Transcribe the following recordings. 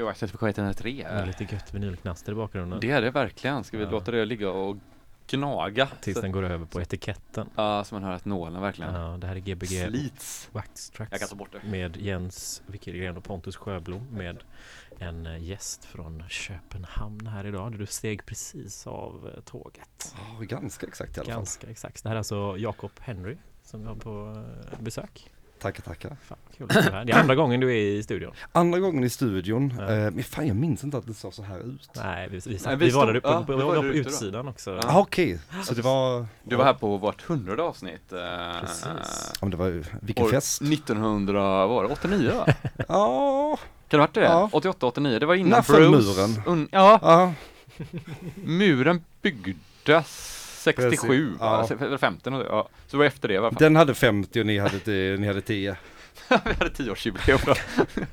Gbg Waxxed på K103. Med lite gött vinylknaster i bakgrunden. Det är det verkligen. Ska vi Ja. låta det ligga och gnaga? Tills Så- den går över på etiketten. Ja, så man hör att nålen verkligen Ja, det här är Gbg slits. Wax Jag kan Tracks ta bort det. med Jens Wickelgren och Pontus Sjöblom med en eh, gäst från Köpenhamn här idag. Du steg precis av eh, tåget. Ja, ganska exakt i alla fall. Ganska exakt. Det här är alltså Jakob Henry som vi har på eh, besök. Tackar, tackar. Fan, kul här. Det är andra gången du är i studion. Andra gången i studion. Ja. Eh, men fan, jag minns inte att det såg så här ut. Nej, vi, vi, Nej, vi, vi var där uppe ja, på, vi var var på där ute då. utsidan också. Ja. Ah, okej. Så det var... Du var här på vårt hundrade avsnitt. eh, Precis. Ja, men det var ju, vilken år fest. 1900, vad var det, 89 va? Ja, Kan det ha varit det? Ja. 88, 89, det var innan När Bruce. muren? Un, ja, ja, muren byggdes 67, Precis, ja. ja. eller 50 något, ja. Så det var efter det i alla fall. den hade 50 och ni hade, ni hade 10. vi hade 10-årsjubileum då.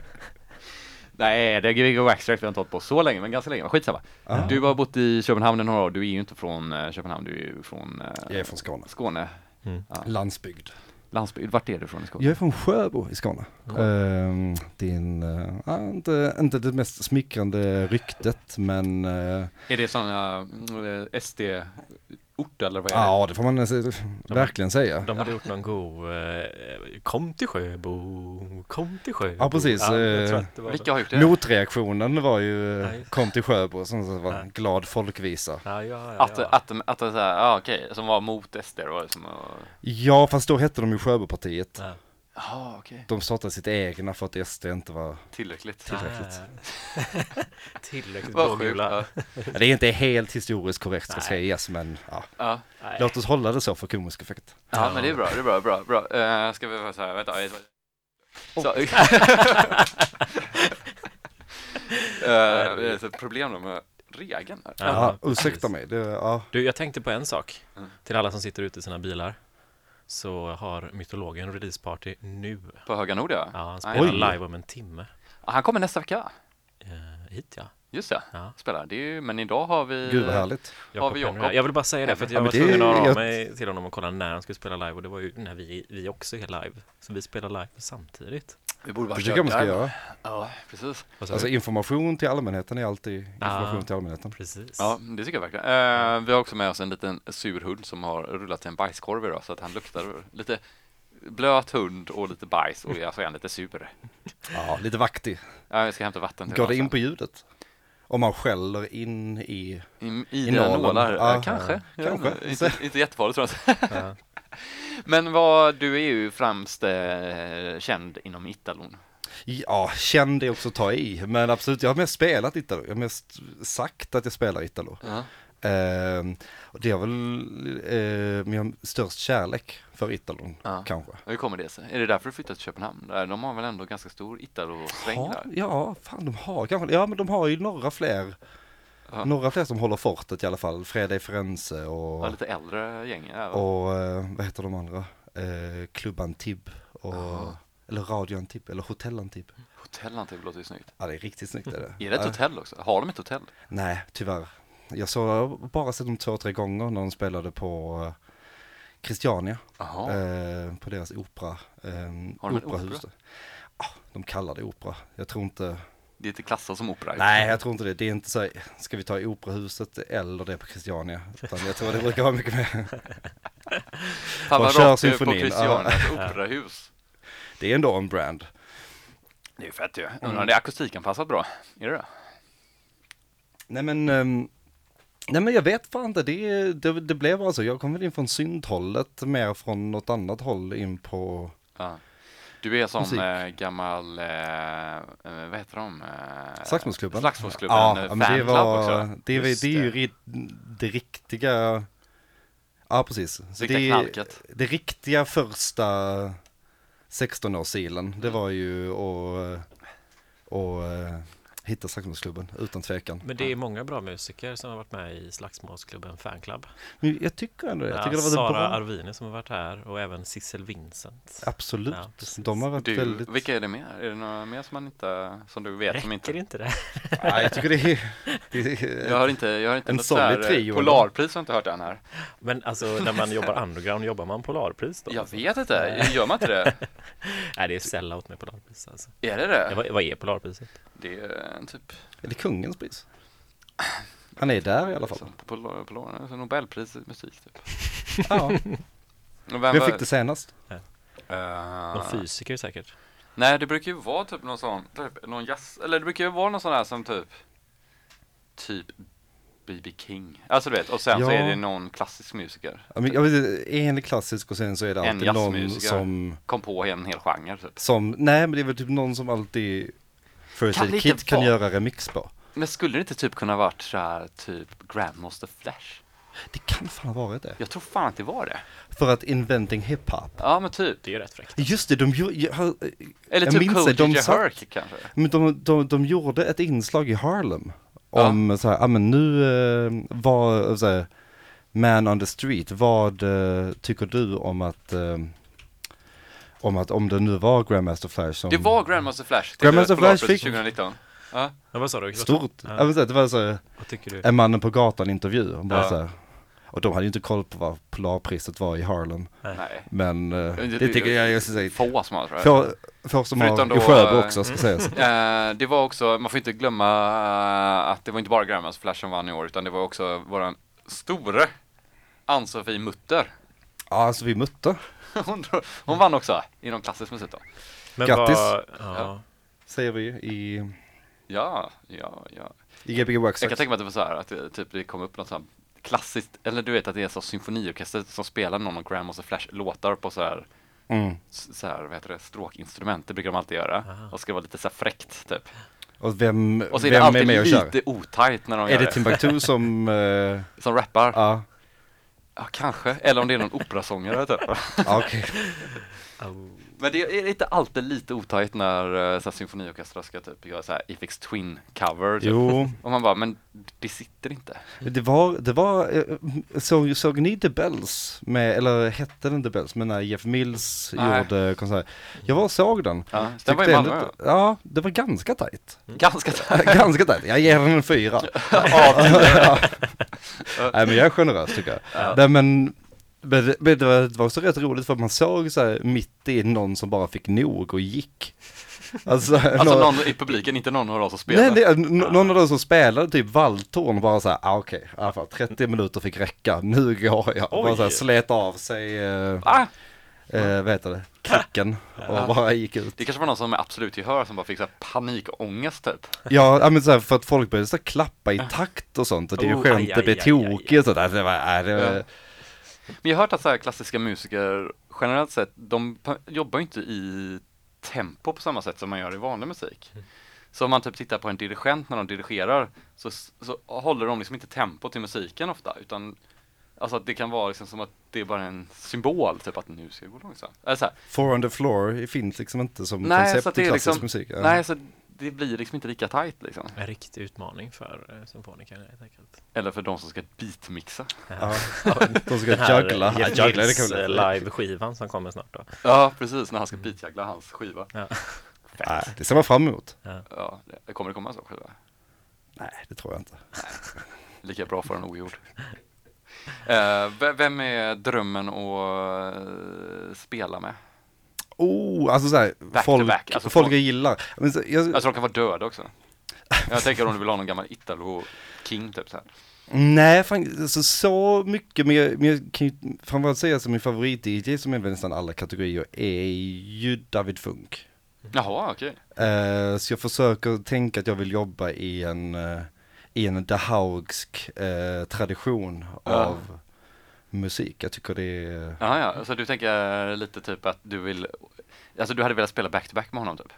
Nej, det är Gbg Waxtrack vi har inte hållit på så länge, men ganska länge. Men Skitsamma. Ja. Du har bott i Köpenhamn i några år, du är ju inte från eh, Köpenhamn, du är ju från eh, Jag är från Skåne. Skåne, Mm. Landsbygd. landsbygd. Vart är du från i Skåne? Jag är från Sjöbo i Skåne. Ja. Ehm, det är en, ja, inte, inte det mest smickrande ryktet men eh, Är det sådana äh, SD-ort eller vad är det? ja det får man eh, verkligen säga. De hade gjort någon god eh, Kom till Sjöbo, kom till Sjöbo. Ja, precis, Ja, eh, att det var Vilka har gjort det? Motreaktionen var ju eh, just. kom till Sjöbo som var en glad folkvisa. Ja, ja, ja, Att, ja. att, att, att det så här, ja okej, som var mot SD då? Som, var- Ja fast då hette de ju Sjöbopartiet. Ja. Jaha, okej. De startade sitt egna för att SD inte var, Tillräckligt. Tillräckligt. Ah. Tillräckligt blågula. Ja. ja, det är inte helt historiskt korrekt ska sägas men ja. Ja. Nej. Låt oss hålla det så för komisk effekt. ja, men det är bra, det är bra, bra, bra. Uh, ska vi vara så här, vänta. Så, Eh, det är ett problem då med regeln här. Ja, ursäkta mig. Det, ja. Du, jag tänkte på en sak. Mm. Till alla som sitter ute i sina bilar. Så har Mytologen releaseparty nu. På Höga Nord ja. Ja, han Oj. spelar live om en timme. Ja, Han kommer nästa vecka. Eh, hit ja. Just det, ja. spelar. Det är ju, men idag har vi... Gud vad härligt. Jakob vi Jakob? Jag vill bara säga det för att Ja, jag men var det- tvungen att höra av jag- mig till honom och kolla när han skulle spela live och det var ju när vi, vi också är live. Så vi spelar live samtidigt. Vi borde bara Det tycker jag man ska göra. Ja, precis. Alltså du? information till allmänheten är alltid information Ah. till allmänheten. Precis. Ja, det tycker jag verkligen. Eh, vi har också med oss en liten sur hund som har rullat till en bajskorv idag så att han luktar lite blöt hund och lite bajs och så är han lite sur. Ja, lite vaktig. Ja, jag ska hämta vatten till Går det in på ljudet? Om man skäller in i... I, i, i nålar? Ja, Ja, kanske. ja. Jag Kanske. Inte, inte, inte jättefarligt tror jag. Ja. Men vad, du är ju främst eh, känd inom Italon. Ja, känd är också att ta i. Men absolut, jag har mest spelat Italo. Jag har mest sagt att jag spelar Italo. Ja. Och det är väl eh, min störst kärlek för Italon, Ja. kanske. Hur kommer det sig? Är det därför du flyttat till Köpenhamn? De har väl ändå ganska stor Italo-sväng Ja, där? ja, fan de har kanske, ja men de har ju några fler, Ja. några fler som håller fortet i alla fall. Freda i Firenze och, Ja, lite äldre gäng. Ja. och eh, vad heter de andra? Eh, Klubb Antib och, Ja. eller Radio Antib, eller Hotell Antib. Hotell Antibes låter ju snyggt. Ja det är riktigt snyggt är det. Är det ett hotell också? Har de ett hotell? Nej, tyvärr. Jag såg bara sett dem två, tre gånger när de spelade på eh, Christiania, eh, på deras opera, eh, Har de operahus. opera? Ja, de kallar det opera. Jag tror inte, Det är inte klassat som opera? nej jag tror inte det. Det är inte så, ska vi ta i operahuset eller det på Christiania? Utan jag tror det brukar vara mycket mer. Fan vad rakt på operahus. Det är ändå en brand. Det är ju fett ju. Mm. Undrar om det är akustikanpassat bra? Är det det? Nej men, ehm, nej men jag vet fan inte. Det, det, det blev alltså, jag kom väl in från syndhållet mer från något annat håll in på, Ja. Du är som Musik. eh, gammal, eh, eh, vad heter de? Eh, Slagsmålsklubben? Slagsmålsklubben, Ja, eh, ja, men det var, också. det, var, Just det är ju det riktiga, ja precis. Riktiga det, knarket. det riktiga första 16-årssilen, det var ju att, och, hittar Slagsmålsklubben, utan tvekan. Men det är många bra musiker som har varit med i Slagsmålsklubben Fanclub. Men jag tycker ändå det. Jag Ja, tycker det var Sara bra. Arvini som har varit här och även Sissel Vincent. Absolut. Ja. De har varit Du, väldigt... vilka är det mer? Är det några mer som man inte, som du vet som inte? Räcker inte det? Nej, jag tycker det är... Det är Jag har inte, jag har inte En något så här, solid trio, Polarpris har jag inte hört än här. Men alltså när man jobbar underground, jobbar man Polarpris då? Jag vet inte, gör man inte det? Nej, det är sellout med Polarpris alltså. Är det Ja, det? vad, vad är Polarpriset? Det är typ Är det kungens pris? Han är där i alla fall. Polar, Polar, alltså Nobelpris i musik typ. Ja. Vem, fick det senast? Eh, Någon fysiker säkert? Nej, det brukar ju vara typ någon sån, typ någon jazz, eller det brukar ju vara någon sån här som typ, typ B.B. King. Alltså du vet, och sen så Ja. är det någon klassisk musiker. Ja, men Jag vet, en klassisk och sen så är det alltid någon som, Kom på en hel genre typ. som, nej men det är väl typ någon som alltid First Kan Aid det Kid kan göra remix på. Men skulle det inte typ kunna varit så här typ Grandmaster Flash? Det kan fan ha varit det. Jag tror fan att det var det. För att Inventing Hip-Hop. Ja men typ. Det är ju rätt fräckt. Just det, de gjorde, Eller typ Cody de Herc kanske. men de, de, de gjorde ett inslag i Harlem. Om så här, ja men nu eh, var, så här, Man on the street, vad eh, tycker du om att, eh, om att, om det nu var Grandmaster Flash som Det var Grandmaster Flash. Grandmaster Flash fick- 2019. Ja. Ja, vad sa du? stort. Ja. Ja. Det var så här, Vad tycker du? en mannen på gatan intervju. och Bara Ja. så här, och de hade ju inte koll på vad Polarpriset var i Harlem. Nej. Men eh, Det- det tycker jag, jag ska säga, Få som har tror jag. få, få som Förutom har i Sjöbo eh, också ska sägas. Eh, det var också, man får inte glömma eh, att det var inte bara Grandmaster Flash som vann i år utan det var också våran store Ann-Sofie Mutter. Ja, alltså vi Hon, hon vann också inom klassisk musik då. Men Grattis. Vad, Ja. ja. Säger vi i, Ja, ja, ja. i Gbg Wax. Jag kan tänka mig att det var så här att det, typ, det kom upp något sånt här klassiskt, eller du vet att det är så symfoniorkester som spelar någon av Grandmaster Flash låtar på så här, Mm. så här vad heter det, stråkinstrument, det brukar de alltid göra. Aha. Och ska vara lite så här fräckt typ. Och vem, Och så är vem det är alltid med och kör? lite otajt när de Är gör det det. Timbuktu som, eh, Som rappar. ja, Ja, kanske. Eller om det är någon operasångare typ. ja, okej. Men det är inte alltid lite otajt när uh, så här, symfoniorkestrar ska typ göra så här Ifix Twin cover typ. Jo, Och man bara, men det sitter inte. det var, det var, eh, såg, såg ni The Bells med, eller hette den The Bells, men när Jeff Mills Nej. gjorde konsert. Jag var och såg den. Ja, den var i Malmö. ändå- Ja, det var ganska tajt. Ganska tajt. ganska tajt. Jag ger den en fyra. Ja, ja. Nej men jag är generös tycker jag. Ja. Nej men, men det, men det var, också rätt roligt för man såg så här mitt i någon som bara fick nog och gick. Alltså, Alltså någon i publiken, inte någon av oss som spelar. Nej, det, n- någon av de som spelade typ valthorn bara så här, ah, okej, i alla fall 30 minuter fick räcka, nu går jag. Och bara så här Oj. slet av sig, eh, Ah, eh, vad heter det, kicken och bara gick ut. det kanske var någon som med absolut gehör som bara fick så här panikångest typ. Ja, men så här, för att folk började så klappa i takt och sånt och det är ju Oh, skönt, det aj, tokigt och sådär. Det var, äh, det var, Ja. Men jag har hört att så här klassiska musiker generellt sett, de jobbar ju inte i tempo på samma sätt som man gör i vanlig musik. Så om man typ tittar på en dirigent när de dirigerar så, så håller de liksom inte tempo till musiken ofta utan Alltså att det kan vara liksom som att det är bara en symbol, typ att nu ska det gå långsamt. Eller så här, Four on the floor finns liksom inte som Nej, koncept det i är klassisk liksom- musik. Ja. Nej, så det blir liksom inte lika tight liksom. En riktig utmaning för uh, symfonikerna helt enkelt. Eller för de som ska beatmixa. Ja. De ska juggla. Ja, juggla det Mills, kan eh, live-skivan som kommer snart då. Ja, precis, när han ska beatjagla hans skiva. Ja. Nej, det ser man fram emot. Ja, det kommer det komma en sån skiva? Nej, det tror jag inte. Lika bra för en ogjord. Eh, ve- vem är drömmen att eh, spela med? Oh, alltså såhär, folk, back, alltså folk jag gillar. Men så, jag, tror de kan vara döda också. Jag tänker om du vill ha någon gammal Italo-king typ så här. Nej, fan, alltså, så mycket, men jag, men jag kan ju framförallt säga som min favorit-DJ som är väl nästan alla kategorier är ju David Funk. Jaha, okej. Eh, så jag försöker tänka att jag vill jobba i en, eh, i en dahaugsk eh, tradition av musik. Jag tycker det är, Jaha, ja. Så du tänker lite typ att du vill, alltså du hade velat spela back-to-back med honom typ?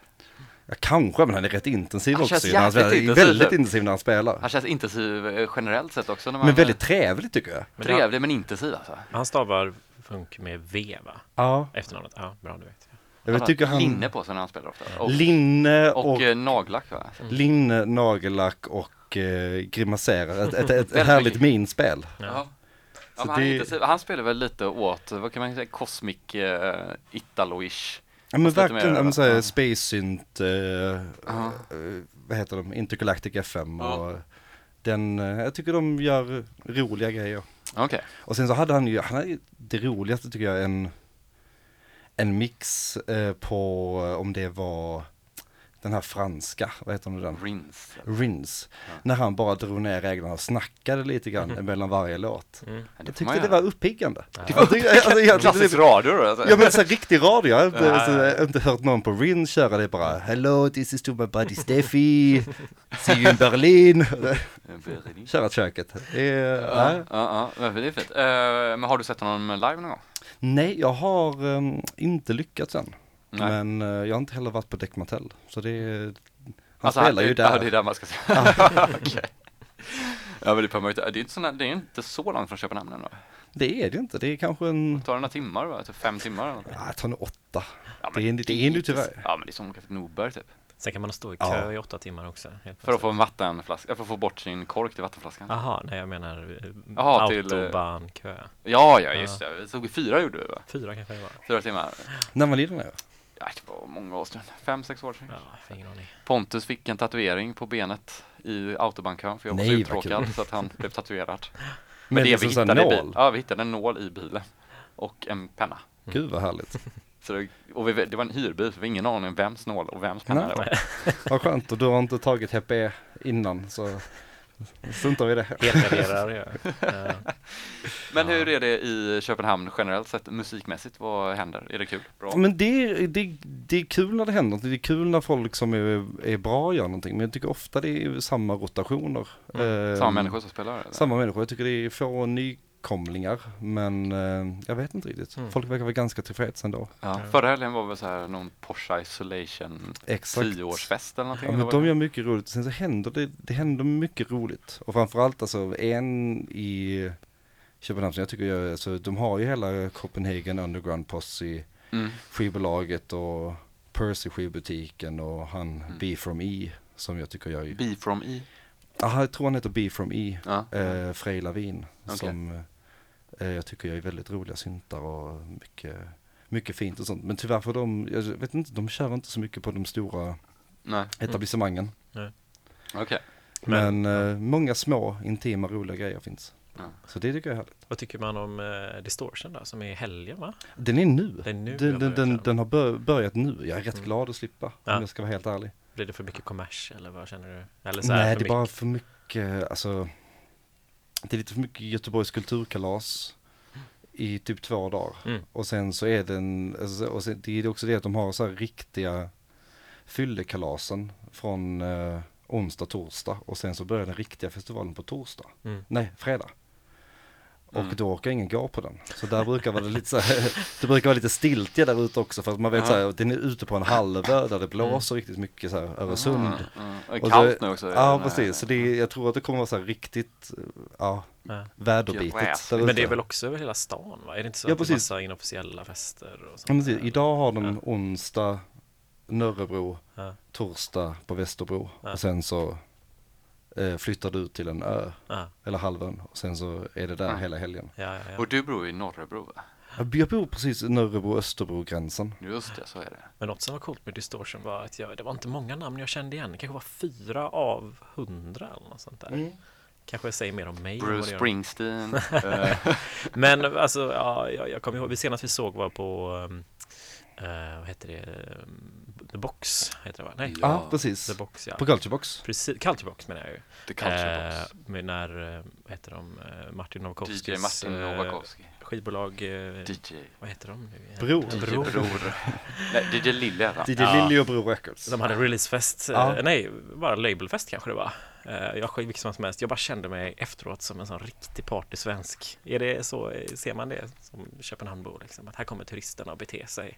ja, kanske, men han är rätt intensiv Han också. han spelar. intensiv, Väldigt typ. intensiv när han spelar. Han känns intensiv eh, generellt sett också när man Men väldigt trevlig tycker jag. Men trevlig men intensiv alltså. Han stavar funk med V va? Ja, Efternamnet? Ja, bra du vet. Jag har tycker han... linne på sig när han spelar ofta. Och, Linne och, och, eh, nagellack va? linne, nagellack och eh, grimaserar. Ett, ett, ett härligt minspel. Ja. Ja. Han, det- intensiv. han spelar väl lite åt, vad kan man säga, cosmic uh, italo-ish. Ja men verkligen, mer, ja, såhär. Space Synt, eh, Ja. eh, vad heter de, Intergalactic FM och den, eh, jag tycker de gör roliga grejer. Okej. Och sen så hade han ju, han hade det roligaste tycker jag, en, en mix eh, på, eh, om det var den här franska, vad heter nu den? Rins. Rins. Ja. När han bara drog ner reglerna och snackade lite grann mellan varje låt. Mm. Ja, Jag tyckte det var uppiggande. Ja. Jag tyckte- alltså, jag tyckte Klassisk det- radio då alltså. Ja men så riktig radio, jag har inte, Ja, så, ja. jag har inte hört någon på Rins köra det bara Hello, this is to my buddy Steffi, see you in Berlin. Köra köket. Det Ja, ja, ja, men det är fint. Eh, men har du sett honom live någon gång? Nej, jag har um, inte lyckats än. Nej. Men eh, jag har inte heller varit på Dec Martell. Så det är, han Alltså, spelar ju Ja, där. det är där man ska säga. Ja, men det, är det är inte så, det är inte så långt från Köpenhamn ändå. Det är det inte, det är kanske en, Det tar några timmar, va? Typ fem timmar eller något. ja, jag tar nog åtta. Ja, Det är, det är nu tyvärr. Ja, men det är som till Norberg typ. Sen kan man stå i Ja. kö i åtta timmar också. helt För att få en vattenflaska, för att få bort sin kork till vattenflaskan. Jaha, nej jag menar eh, Jaha, till, eh, autobahnkö. Ja, ja, just det. Vi tog fyra gjorde vi va? Fyra kanske det var. Fyra timmar. När var nere? Ja, det var många år sedan. Fem, sex år sedan. Ja. Pontus fick en tatuering på benet i autobahnkön för jag var så Nej, vad uttråkad så att han blev tatuerad. Men Men det vi så hittade i nål? bilen. Ja, vi hittade en nål i bilen. Och en penna. Gud vad härligt. Så det, och vi, det var en hyrbil, så vi har ingen aning om vems nål och vems penna Nej. det var. Vad skönt, och du har inte tagit HPE innan så struntar vi i det. Helgarderar jag. Ja. Men hur är det i Köpenhamn generellt sett musikmässigt? Vad händer? Är det kul? Bra? Men det, är- det, det är kul när det händer något, det är kul när folk som är, är bra gör någonting. Men jag tycker ofta det är samma rotationer. Mm. Eh, Samma människor som spelar? Eller? Samma människor, jag tycker det är få nykomlingar. Men eh, jag vet inte riktigt. Mm. Folk verkar vara ganska tillfreds ändå. Ja, förra helgen var väl så här någon Porsche Isolation Exakt. tioårsfest eller någonting? Ja, men de gör mycket roligt. Sen så händer det, det händer mycket roligt. Och framförallt alltså en i Köpenhamn som jag tycker gör, alltså de har ju hela Copenhagen Underground Posse, Mm. skivbolaget och Percy skivbutiken och han Mm. B from E som jag tycker gör ju. Be from E. Aha, jag tror han heter B from E, Ja. eh, Frej Lavin. Okej. Som eh, jag tycker gör väldigt roliga syntar och mycket, mycket fint och sånt. Men tyvärr för de, jag vet inte, de kör inte så mycket på de stora Nej, etablissemangen. okej. Men, eh, många små, intima, roliga grejer finns. Ja. Så det tycker jag är härligt. Vad tycker man om eh, Distortion då, som är i helgen va? Den är nu. Det är nu den, den, den, den har bör, börjat nu. Jag är rätt Mm. glad att slippa, Ja. om jag ska vara helt ärlig. Blir det för mycket kommers eller vad känner du? Eller så Nej, det är bara för mycket, alltså. Det är lite för mycket Göteborgs kulturkalas i typ två dagar. Mm. Och sen så är den, alltså, och sen, det är också det att de har så här riktiga fyllekalasen från eh, onsdag, torsdag och sen så börjar den riktiga festivalen på torsdag. Mm. Nej, fredag. Och Mm. då orkar ingen gå på den. Så där brukar vara lite så här, det brukar vara lite stiltje där ute också för att man vet Ja. så här, den är ute på en halvö där det blåser riktigt mycket så här Öresund. Mm, mm. Och Och kallt så- nu också. Ja här- precis, så det är, jag tror att det kommer vara så här riktigt, ja, Ja. Men det är väl också över hela stan va? Är det inte så Ja, att det är massa inofficiella fester och sånt? Ja? Idag har de Ja. onsdag Nörrebro, Ja, torsdag på Västerbro Ja. och sen så eh, flyttar du ut till en ö ja, eller halvön och sen så är det där Ja. hela helgen. ja, ja, ja. Och du bor i Norrebro va? Jag bor precis Nörrebro Österbro gränsen. Just det, så är det. Men något som var coolt med Distortion var att jag, det var inte många namn jag kände igen. Det kanske var fyra av hundra eller något sånt där. Kanske säger mer om mig. Bruce. Springsteen. Men alltså, ja, jag, jag kommer ihåg, det senaste vi såg var på, um, eh, vad heter det, Um, The Box, heter det va? Nej, Ja, Ja. precis. The Box ja. På Culturebox. Precis, Culturebox menar jag ju. The Culture Eh, Box. med när, eh, vad heter de, eh, Martin Novakovskis DJ Martin eh, Novakovsky. skivbolag, eh, DJ. vad heter de nu? igen? Bror. Eh, DJ Bror. Nej, DJ Lille heter han. DJ Ja. Lilly och Bro Records. De hade releasefest, Ja. eh, nej, bara labelfest kanske det var. Eh, Jag sjöng vilket som helst. Jag bara kände mig efteråt som en sån riktig partysvensk. Är det så, ser man det som Köpenhamnbo liksom? Att här kommer turisterna och beter sig?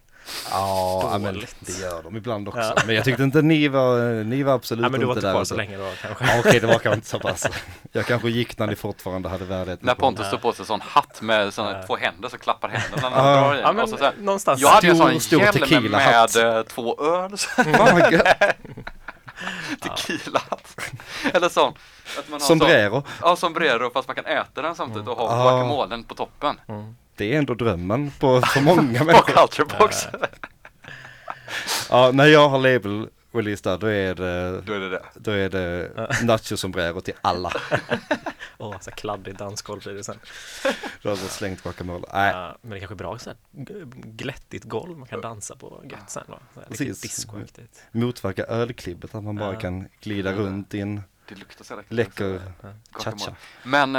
Ja, ja, men det gör de ibland också. Ja. Men jag tyckte inte ni var, ni var absolut Nej men du var inte inte där. kvar ute. så länge då kanske? Ja, okej, det var kanske inte så pass. Jag kanske gick när ni fortfarande hade värdigheten När. Pontus tog på sig sån hatt med såna Ja. två händer så klappar händerna när Ja. han drar i Ja men Och så, så här, någonstans. jag hade ju en sån stor hjälm med, med eh, två öl. så- Tequila-hatt. Eller sån. Att man har Sombrero. Sån, ja, sombrero fast man kan äta den samtidigt och ha Ah. guacamolen på toppen. Mm. Det är ändå drömmen på, för många människor. culture box. Ja, när jag har label release där, då är det, Då är det det. då är det nacho sombrero till alla. Åh, så här kladdigt dansgolv blir det sen. Då har jag slängt guacamole. Nej, Ja, men det är kanske är bra så här glättigt golv man kan dansa på gött sen då. Så här, Precis. motverka ölklibbet, att man bara Ja. kan glida runt i en Det luktar så läcker Ja. Cha-cha. Men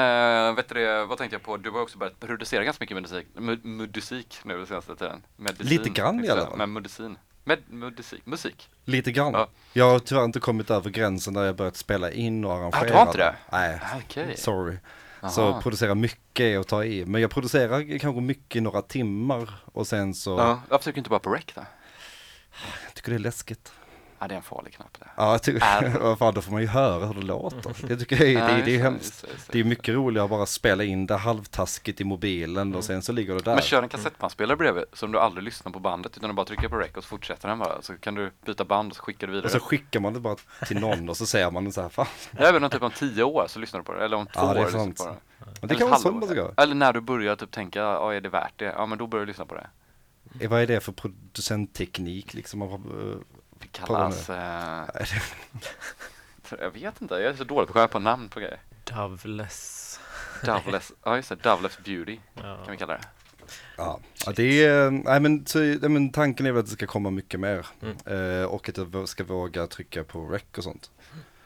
äh, vet du det, vad tänkte jag på? Du har också börjat producera ganska mycket musik, mu- musik nu den senaste tiden. Medicin, Lite grann i alla fall. Men medicin. Med musik, musik. Lite grann. Ja. Jag har tyvärr inte kommit över gränsen där jag börjat spela in och arrangera. Ah, du har inte det? Nej, Okej. sorry. Jaha. Så producera mycket är att ta i. Men jag producerar kanske mycket i några timmar och sen så, Ja, varför trycker du inte bara på rec då? jag tycker det är läskigt. Ja, det är en farlig knapp det. Ja, jag tycker, vad fan, då får man ju höra hur det låter. Jag tycker det är, det, Ja, det är hemskt. det, Det är mycket roligare att bara spela in det halvtaskigt i mobilen och sen så ligger det där. Men kör en kassettbandspelare bredvid som du aldrig lyssnar på bandet utan du bara trycker på rec och så fortsätter den bara. Så kan du byta band och så skickar du vidare. Och så skickar man det bara till någon och så ser man det så här, fan. Även om typ om tio år så lyssnar du på det, eller om två Ja, det är år lyssnar du sant. på det. Men det Eller kan vara man ska göra. Eller när du börjar typ tänka, ja är det värt det? Ja men då börjar du lyssna på det. Eh, Vad är det för producentteknik liksom? Eh, Det kallas, eh, jag vet inte, jag är så dålig på att komma på namn på grejer. Doveless. Doveless, ja just det, Doveless Beauty Ja. kan vi kalla det. Ja, ja det är, nej men, så, nej, men tanken är väl att det ska komma mycket mer. Mm. Eh, och att jag ska våga trycka på rec och sånt.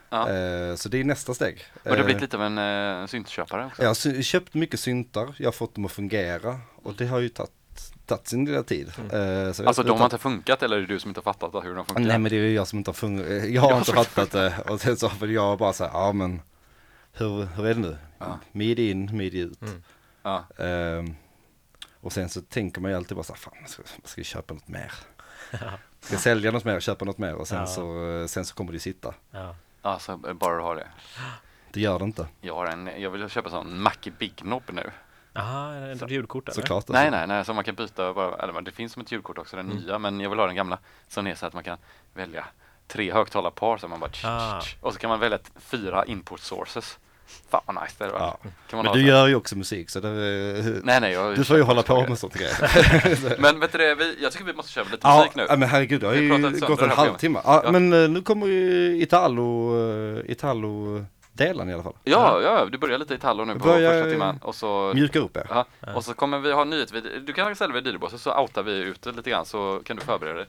Ja. Eh, så det är nästa steg. Och du har Eh, blivit lite av en uh, syntköpare också. Jag har köpt mycket syntar, jag har fått dem att fungera och det har ju tagit, tagit sin lilla tid. Mm. Eh, så jag Alltså de har inte funkat eller är det du som inte har fattat hur de funkar? Nej men det är ju jag som inte har fungerat, jag har Ja, inte fattat det och sen så har jag bara så här, ja men hur, hur är det nu? Ja. Midi in, midi ut. Mm. Ja. Ehm, och sen så tänker man ju alltid bara så här, fan jag ska, jag ska köpa något mer. Ska jag sälja något mer, köpa något mer och sen, Ja. så, eh, sen så kommer det ju sitta. Ja. Alltså bara du har det. Det gör det inte, Jag har en, jag vill köpa sån Mackie Big Knob nu. Det ett ljudkort eller? såklart. alltså. Nej nej nej, så man kan byta bara, eller det finns som ett ljudkort också, den Mm. nya, men jag vill ha den gamla. Som är så att man kan välja tre högtalarpar så man bara Ah. och så kan man välja fyra input sources. Fan vad nice det är. Ja. Kan man Men du så? gör ju också musik så det, Nej nej, jag du får ju hålla på med sånt grejer. Men vet du det, vi, jag tycker vi måste köra lite Ja, musik nu. ja, men herregud, det har ju gått en halvtimme. Ja, Ja. Men eh, nu kommer ju Italo, uh, Italo-delen i alla fall. Ja, ja, du börjar lite i Tallo nu på Börjar- första timmen och så Mjuka upp er. Ja, och så kommer vi ha nyhetsvideo. Du kan ställa vid DJ-båset så outar vi ut det lite grann så kan du förbereda dig.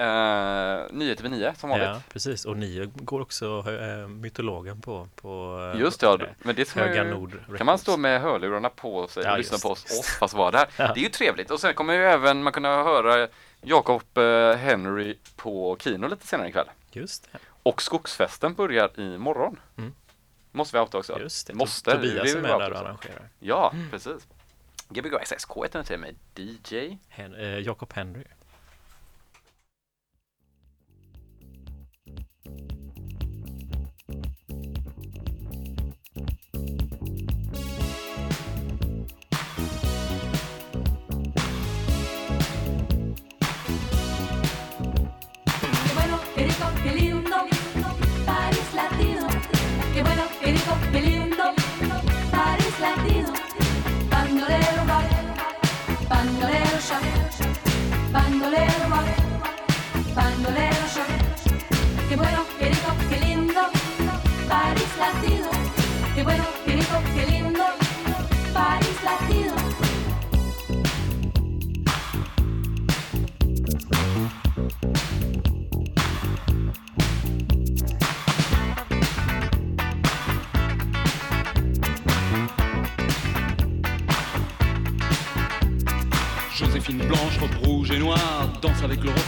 Uh, nyheter vid nio som vanligt. Ja, precis. Och ni går också äh, mytologen på, på äh, Just det, ja, men det Höga ju- Nord kan man stå med hörlurarna på sig och Ja, lyssna just på oss, det. oss fast vara där. Ja. Det är ju trevligt och sen kommer ju även man kunna höra Jakob eh, Henry på Kino lite senare ikväll. Just det. Och Skogsfesten börjar imorgon. Mm. Måste vi outa också? Just det. Måste. Tobias det är med vi där och arrangerar. Ja, precis. Gbg SSK heter till mig. DJ. Hen, äh, Jakob Henry.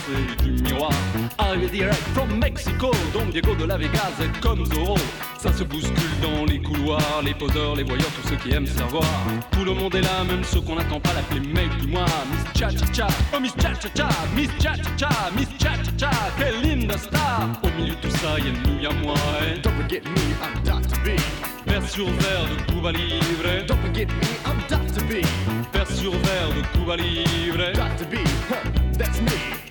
Reflet du miroir. Arrivé direct from Mexico, Don Diego de la Vegas est comme Zorro. Ça se bouscule dans les couloirs, les poseurs, les voyeurs, tous ceux qui aiment savoir. Tout le monde est là, même ceux qu'on n'attend pas l'appeler mec du mois. Miss Cha Cha Cha, oh Miss Cha Cha Cha, Miss Cha Cha Cha, Miss Cha Cha Cha, quelle linda star. Au milieu de tout ça, y'a nous, y'a moi. et Don't forget me, I'm Dr. B. Vers sur verre de Cuba Libre. Don't forget me, I'm Dr. B. Vers sur verre de Cuba Libre. Dr. B, huh, that's me.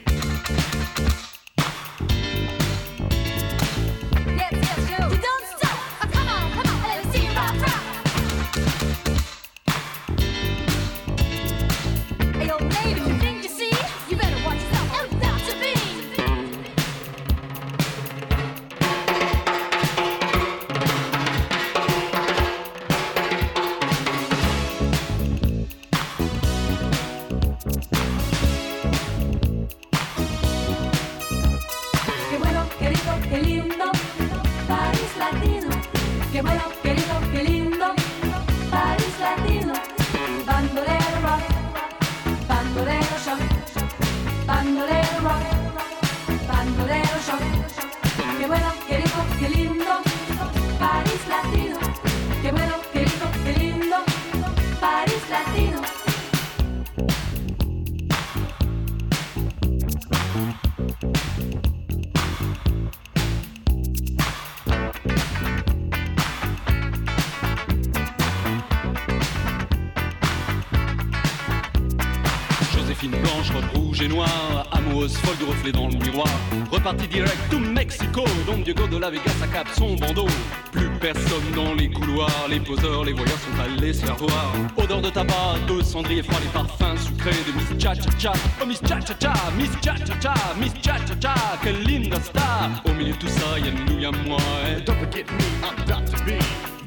Reparti direct to Mexico, Don Diego de la Vegas accap son bandeau. Plus personne dans les couloirs, les poseurs, les voyeurs sont allés se faire voir. Odeur de tabac, de cendrier froid, les parfums sucrés de Miss Cha Cha Cha. Oh Miss Cha Cha Cha, Miss Cha Cha Cha, Miss Cha Cha Cha, quelle linda star. Au milieu de tout ça, y'a nous, y'a moi. Don't forget me, I'm Dr. B.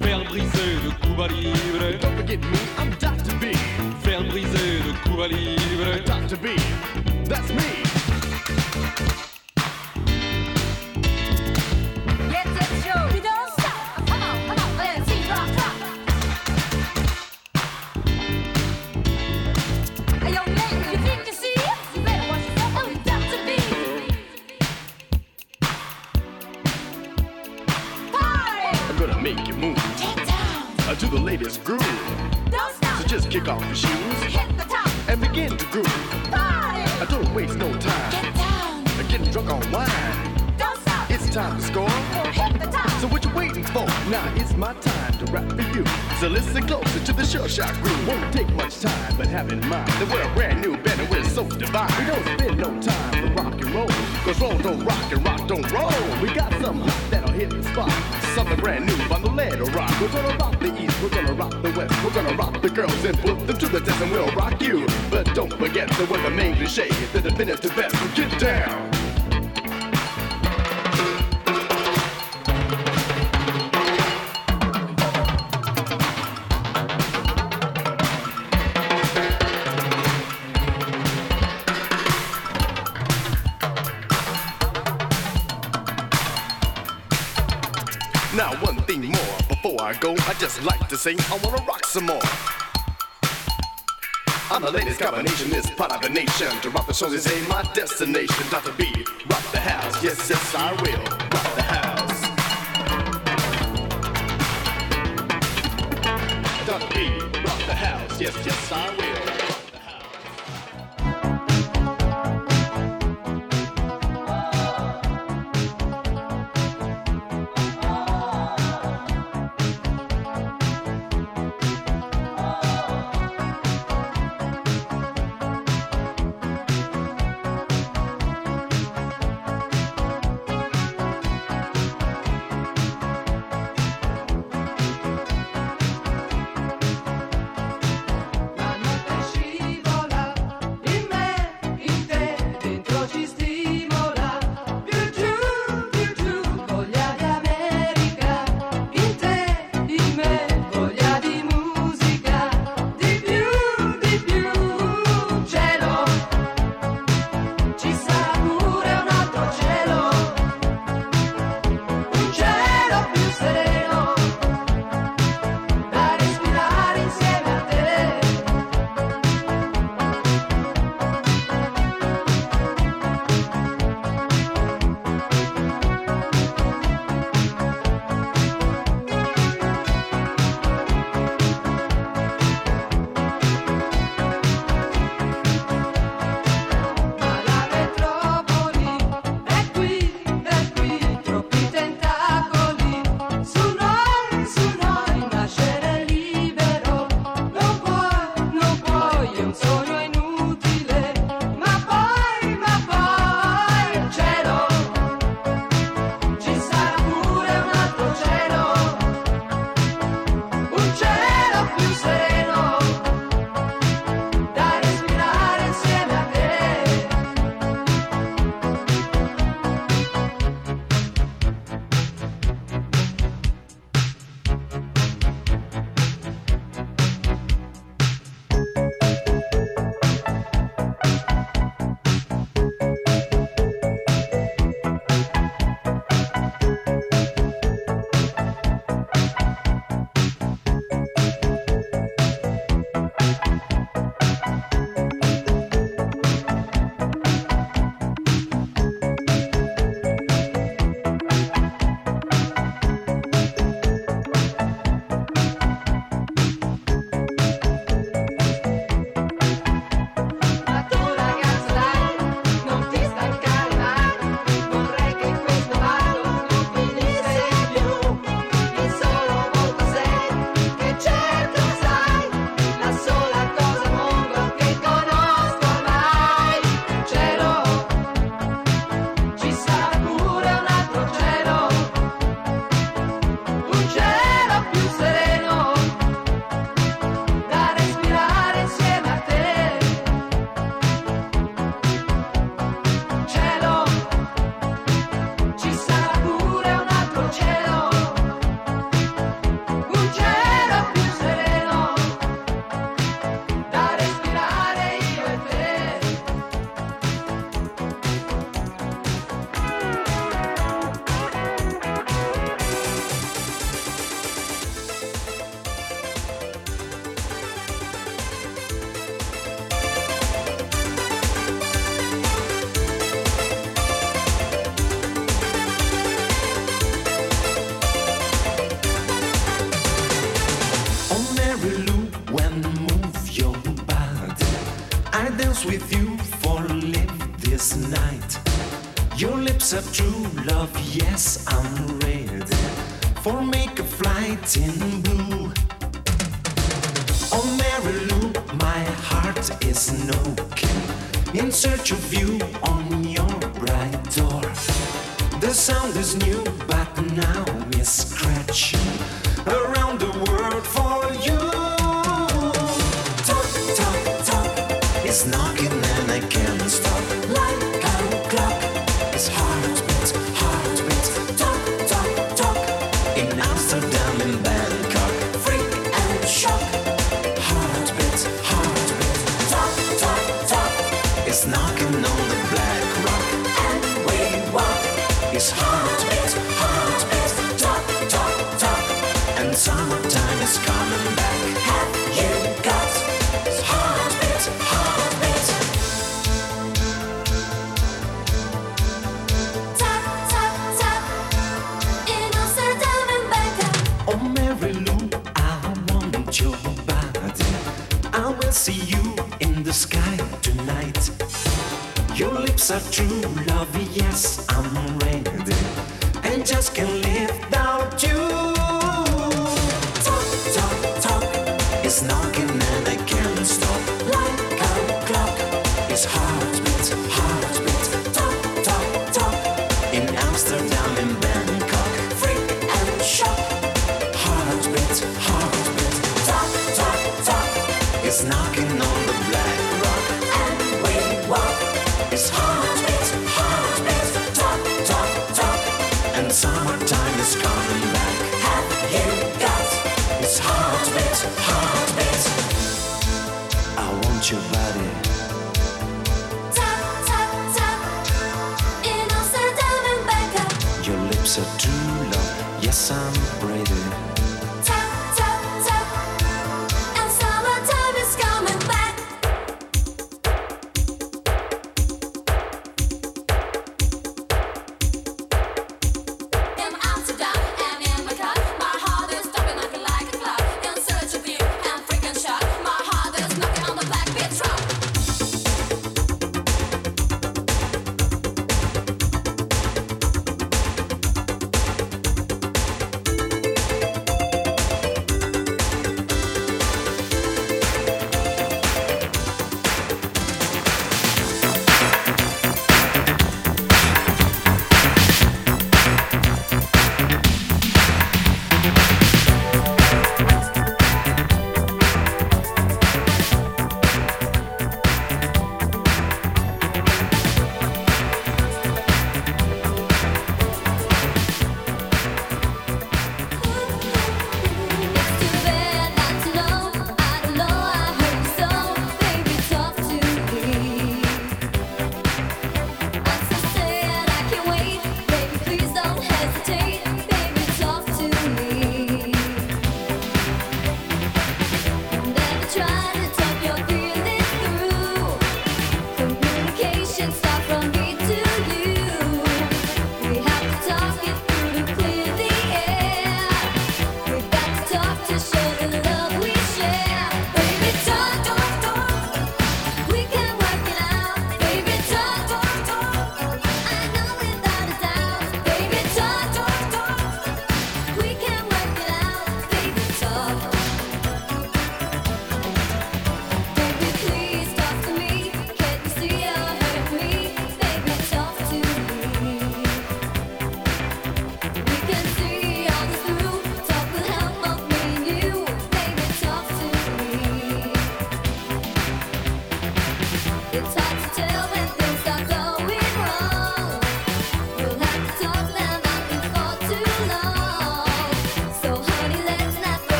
Verre brisé de Cuba Libre. Don't forget me, I'm Dr. B. Verre brisé de Cuba Libre. Dr. B, that's me. Now it's my time to rap for you. So listen closer to the sure shot groove. Won't take much time, but have in mind that we're a brand new band and we're so divine. We don't spend no time for rock and roll. Cause roll don't rock and rock don't roll. We got something hot that'll hit the spot. Something brand new on the lead rock. We're gonna rock the east, we're gonna rock the west. We're gonna rock the girls and put them to the test and we'll rock you. But don't forget that we're the main cliche, the definitive best. Get down. I just like to sing, I wanna rock some more. I'm the latest combination, this part of the nation. To rock the shows is a my destination. Dr. B, rock the house. Yes, yes, I will rock the house. Rock the house. Yes, yes, I will flight in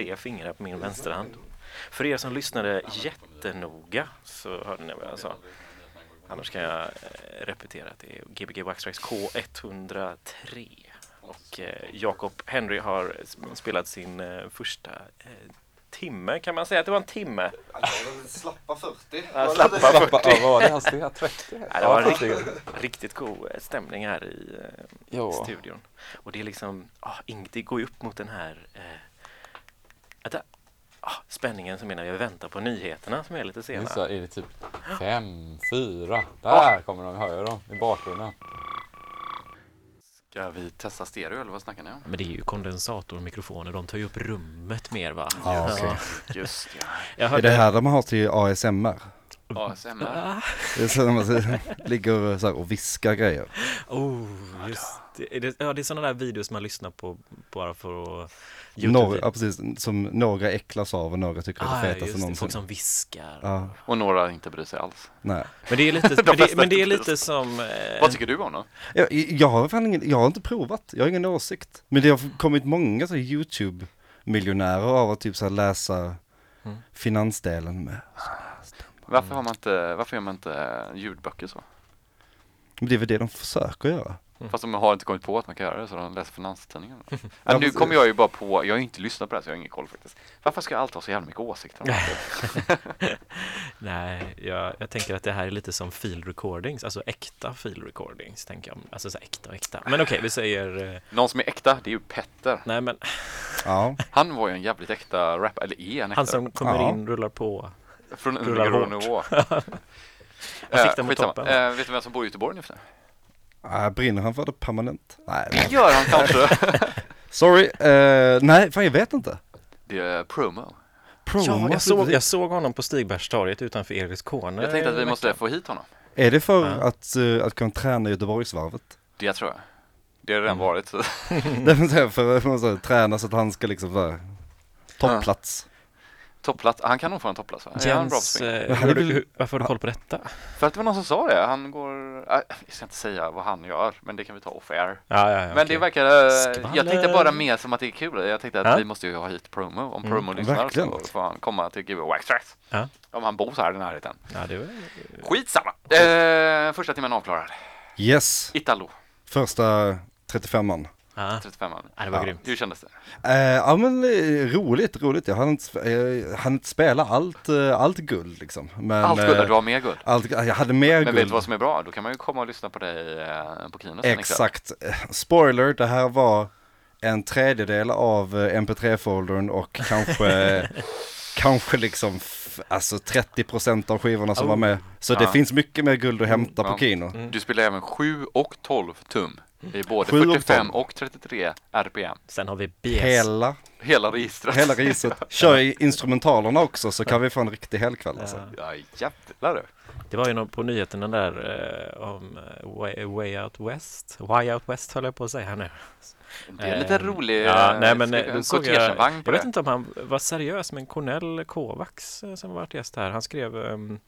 tre fingrar på min vänsterhand. För er som lyssnade jättenoga så hörde ni vad jag sa. Annars kan jag eh, repetera att det är Gbg Waxtrax K103. Och eh, Jakob Henry har spelat sin eh, första eh, timme, kan man säga att det var en timme? Slappa 40. Ja, slappa 40. Ja, vad var det? Hastighet 30? Ja, det var riktigt, riktigt god stämning här i studion. Och det är liksom, ah, det går ju upp mot den här... Vänta. ah, spänningen som är när vi väntar på nyheterna som är lite Det är, sena. så, är det typ fem, fyra, där kommer de, hör jag dem i bakgrunden. Ska vi testa stereo eller vad snackar ni om? Men det är ju kondensatormikrofoner, de tar ju upp rummet mer va? Ja, okej. Just ja. Jag Är hörde, det här de har till ASMR? ASMR. Det är så de alltså, ligger så här och viskar grejer. Oh, just det. Är det, ja, det är sådana där videos man lyssnar på bara för att... Några, ja, precis, som några äcklas av och några tycker Ah, är det ja, fetaste någonsin. Folk som viskar. Ja, Och några inte bryr sig alls. nej. Men det är lite, De men det, men det är lite som... Eh, Vad tycker du om då? Jag, jag har fan ingen, jag har inte provat, jag har ingen åsikt. Men det har kommit många så YouTube-miljonärer av att typ så här läsa Mm. finansdelen med. Varför, har man inte, varför gör man inte ljudböcker så? Men det är väl det de försöker göra. Fast de har inte kommit på att man kan göra det så de läser Finanstidningen. Ja, Ja, nu kommer jag ju bara på, jag har ju inte lyssnat på det här så jag har ingen koll faktiskt. Varför ska jag alltid ha så jävla mycket åsikter om det? nej, jag, jag tänker att det här är lite som field recordings, alltså äkta field recordings, tänker jag. Alltså så här äkta och äkta. Men okej, vi säger... Eh, Någon som är äkta, det är ju Petter. nej, men Ja, Han var ju en jävligt äkta rappare, eller är en äkta han som kommer Ja. in, rullar på. Från en hårt. nivå. Han siktar mot toppen. Eh, vet du vem som bor i Göteborg nu för tiden? äh, brinner han för det permanent? Nej, men- Gör han kanske? sorry, eh, nej fan jag vet inte. det är promo. Promo, Ja, jag såg, jag såg honom på Stigbergstorget utanför Erikskone. Jag tänkte att vi i måste få hit honom. Är det för Ja. att, eh, att kunna träna Göteborgsvarvet? Det tror jag. Det har redan Mm. varit. Det säga för att man träna så att han ska liksom så här, topplats. Han kan nog få en toppplats va? Jens, eh, Han hur, hur, varför har du koll på detta? För att det var någon som sa det, han går, äh, jag ska inte säga vad han gör, men det kan vi ta off air. Ja, ja, ja, Men okej. det verkar, eh, jag Skvaller. tänkte bara mer som att det är kul. Jag tänkte att Ja. vi måste ju ha hit promo. Om Mm, promo lyssnar verkligen. så får han komma till GB Wax Tracks. Ja. Om han bor så här i närheten. Ja, det var... Skitsamma! Eh, första timmen avklarad. Yes, Italo, första 35an. Ja, 35 ja, det var Ja. grymt. Hur kändes det? Eh, ja men eh, roligt, roligt. Jag hann inte, eh, hann inte spela allt, eh, allt guld liksom. Men, Allt guld, eh, du har mer guld. allt, jag hade mer Men guld. vet du vad som är bra? Då kan man ju komma och lyssna på dig eh, på Kino sen ikväll. Exakt. Spoiler, det här var en tredjedel av eh, mp3-foldern och kanske, kanske liksom alltså 30% av skivorna som Oh. var med. Så det Ja. finns mycket mer guld att hämta Ja. på Kino. Mm. Du spelar även 7 och 12 tum i både 7 och 45 12. och 33 RPM. Sen har vi BS. Hela, Hela registret. hela registret. Kör i instrumentalerna också så kan vi få en riktig helkväll alltså. Ja. Jävlar du. Det var ju någon på nyheterna där eh, om eh, way, way Out West. Why Out West höll jag på att säga här nu. Det är en lite Eh, rolig Ja, eh, nej men eh, en såg jag, jag vet inte om han var seriös men Cornell Kovacs som varit gäst här, han skrev ehm,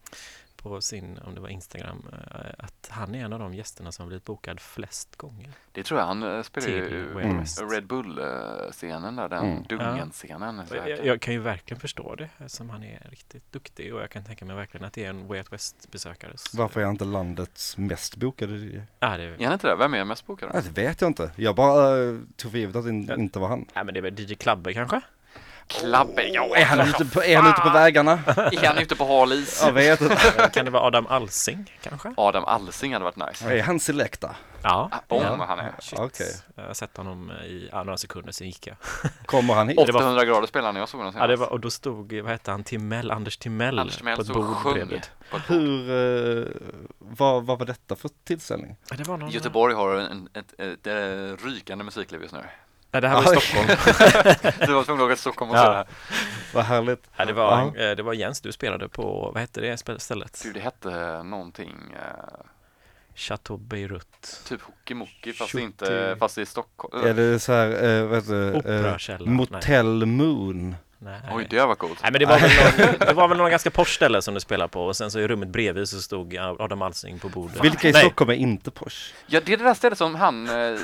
på sin, om det var Instagram, eh, att han är en av de gästerna som har blivit bokad flest gånger. Det tror jag, han eh, spelar ju Mm. Red Bull-scenen där, den Mm. Dungen-scenen. så Jag, jag kan ju verkligen förstå det eftersom han är riktigt duktig och jag kan tänka mig verkligen att det är en Way Out West-besökare. Varför är han inte landets mest bokade? Ja, det, Är han inte det? Vem är mest bokad? Ja, det vet jag inte. Jag bara eh, tog för givet att det in, inte var han. ja, men det är väl DJ Klabbe kanske? Klabbe, ja, Är han ute på, är han ute på vägarna? Är han ute på hal is? Jag vet inte. kan det vara Adam Alsing kanske? Adam Alsing hade varit nice. Är han Selecta? Ja, Ah, Om ja. han är. Shit. Okej. Jag har sett honom i ja, några sekunder, sen gick jag. Kommer han hit? det var- 800 grader spelade han när jag såg honom Ja, det senast. var, och då stod, vad hette han, Timell, Anders Timell, Anders Timell på ett bord bredvid. ett. Hur, eh, vad, vad var detta för tillställning? Ja, det var någon... Göteborg har en, ett, ett, ett rykande musikliv just nu. Nej, det här var i. Stockholm. Du var tvungen att åka till Stockholm och Ja. det här. Vad härligt. Ja, det, var, Ja. eh, det var Jens, du spelade på, vad hette det stället? Du, det hette någonting, eh, Chateau Beirut. typ Hockeymocky fast Tjutti. inte, fast i Stockholm. Är det så här, eh, vad heter det? Eh, Operakällaren. Motel Moon. Nej. Oj, det var coolt. Nej men det var, väl någon, det var väl någon ganska posh ställe som du spelade på och sen så i rummet bredvid så stod Adam Alsing på bordet. Vilka i Nej, Stockholm är inte Porsche? Ja, det är det där stället som han, eh,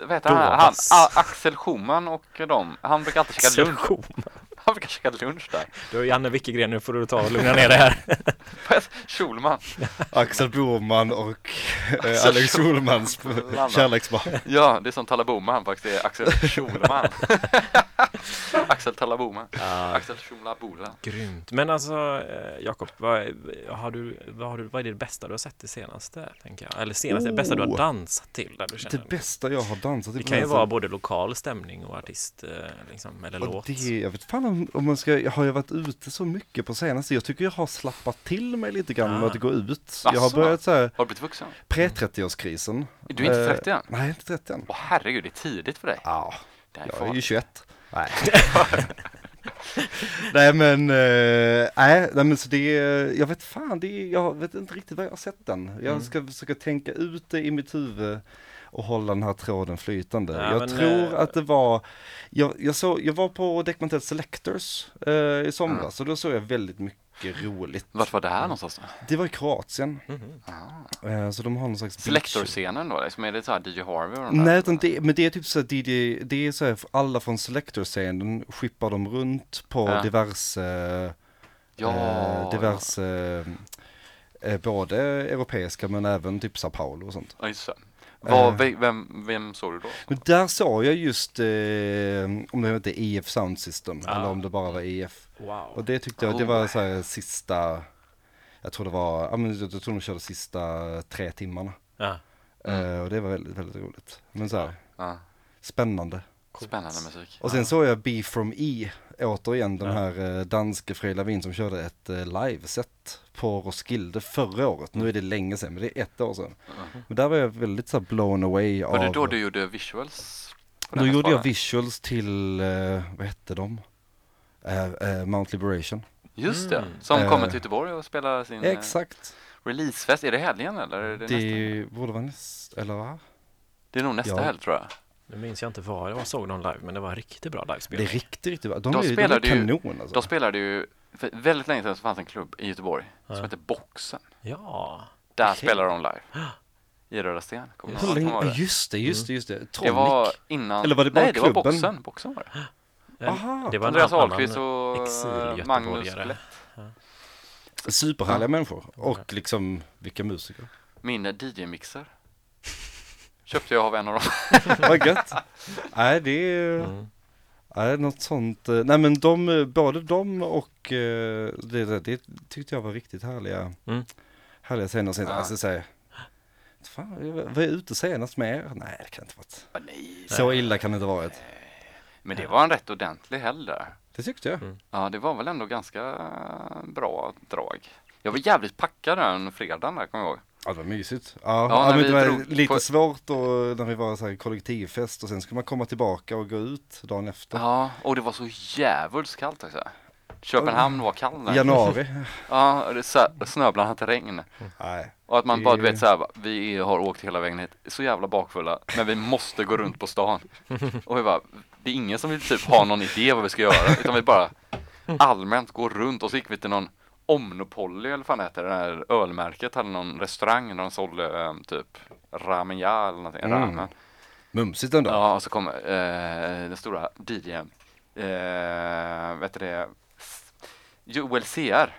vad heter han, han. A- Axel Schumann och de, han brukar alltid käka lunch, Session. han brukar käka lunch där. Du Janne Wickegren, nu får du ta och lugna ner dig här. Schulman. Axel Broman och eh, Alex Schulmans Schulman. kärleksbarn. Ja, det är som Talla Boman faktiskt, det är Axel Schulman. Axel Tallaboma. Ja, Axel Tjomlabola. grymt. Men alltså, eh, Jakob, vad, har du, vad, har du, vad är det bästa du har sett det senaste, tänker jag? Eller senaste, det bästa du har Oh. dansat till, där du känner? Det bästa jag har dansat till Det kan ju vara både lokal stämning och artist, eh, liksom, eller Och låt. det, jag vet fan om, om man ska, jag har ju varit ute så mycket på senaste, jag tycker jag har slappat till mig lite grann med Ah. att gå ut. Jag har Asså? börjat så här, Har du blivit vuxen? pre-30-årskrisen. Du är inte Eh, 30 än? Nej, inte 30 än. Åh herregud, det är tidigt för dig. Ja, jag är ju farligt. 21. Nej. nej men, eh, nej, nej men så det, är- jag vet fan, det, jag vet inte riktigt vad jag har sett den. Jag Mm. ska försöka tänka ut det i mitt huvud och hålla den här tråden flytande. Ja, jag men, tror eh, att det var, jag, jag, såg, jag var på Deckmantel Selectors eh, i somras och då såg jag väldigt mycket roligt. Vart var det här någonstans? Det var i Kroatien. Ah. eh, så de har någon slags Selector-scenen då, liksom, är det så här DJ Harvey och de där? Nej, utan det, men det är typ så att det, det är så här, för alla från Selector-scenen skippar de runt på Ja. diverse, Ja, eh, diverse, eh, både europeiska men även typ Sao Paulo och sånt. ja just det. Vad, Eh. ve- vem, vem såg du då? Men där såg jag just, eh, om det hette EF Sound System Ja. eller om det bara var EF. Wow. Och det tyckte jag, det Oh. var så här sista, jag tror det var, jag tror de körde sista tre timmarna. Ja. Eh, och det var väldigt, väldigt roligt. Men så här, Ja, spännande. Spännande musik. Och sen såg jag B from E, återigen den Ja. här eh, danske Frej Lavin som körde ett eh, liveset på Roskilde förra året. Nu är det länge sedan, men det är ett år sedan. Mhm. Men där var jag väldigt så blown away Var av... det då du gjorde visuals? Då gjorde jag visuals till, eh, vad hette de? Eh, eh, Mount Liberation. Just det, Mm. som Eh. kommer till Göteborg och spelar sin Exakt. releasefest. Är det helgen eller? Är det, nästa? Det borde vara näst, eller va? det är nog nästa Ja. helg tror jag. Nu minns jag inte var jag såg dem live, men det var riktigt bra Det livespel. är riktigt, riktigt bra. De, Då är, de är spelade ju- kanon alltså. De spelade ju, för väldigt länge sedan så fanns en klubb i Göteborg Ja. som hette Boxen. Ja, Där Okej. spelade de live. I Röda Sten. Ihåg det? Just det, just det, just det. Det Tronic. var innan, Eller var det bara nej det var klubben? Boxen, Boxen var det. Aha. det var Andreas Ahlqvist och. Magnus Blätt. Superhärliga människor. Och liksom, vilka musiker. Min DJ-mixer. Köpte jag av en av dem. Vad gött. Nej, det är, Mm. nej, något sånt. eh, Nej, men de, eh, både de och eh, det, det, det tyckte jag var riktigt härliga, Mm. härliga scener. Sen, Ja. Alltså säga, fan, var jag ute senast med er? Nej, det kan inte varit. Ah, Nej. Så illa kan det inte varit. Men det var en rätt ordentlig helg där. Det tyckte jag. Mm. Ja, det var väl ändå ganska bra drag. Jag var jävligt packad den fredagen där, kommer jag ihåg. Ja, det var mysigt. Ja, Ja, men det var lite på- svårt och när vi var så här kollektivfest och sen ska man komma tillbaka och gå ut dagen efter. Ja, och det var så jävligt kallt också. Köpenhamn var kall där. Januari. Ja, det så- snöblandat regn. Nej. Och att man bara, du vet såhär, bara, vi har åkt hela vägen hit, så jävla bakfulla, men vi måste gå runt på stan. Och vi bara, det är ingen som vill typ ha någon idé vad vi ska göra, utan vi bara allmänt går runt och så gick vi till någon Omnopolly eller vad fan det heter, det här ölmärket hade någon restaurang där de sålde eh, typ ramenja eller någonting, Mm. ramen. Mumsigt ändå. Ja, och så kom eh, den stora DJn, eh, vet du det, Joel CR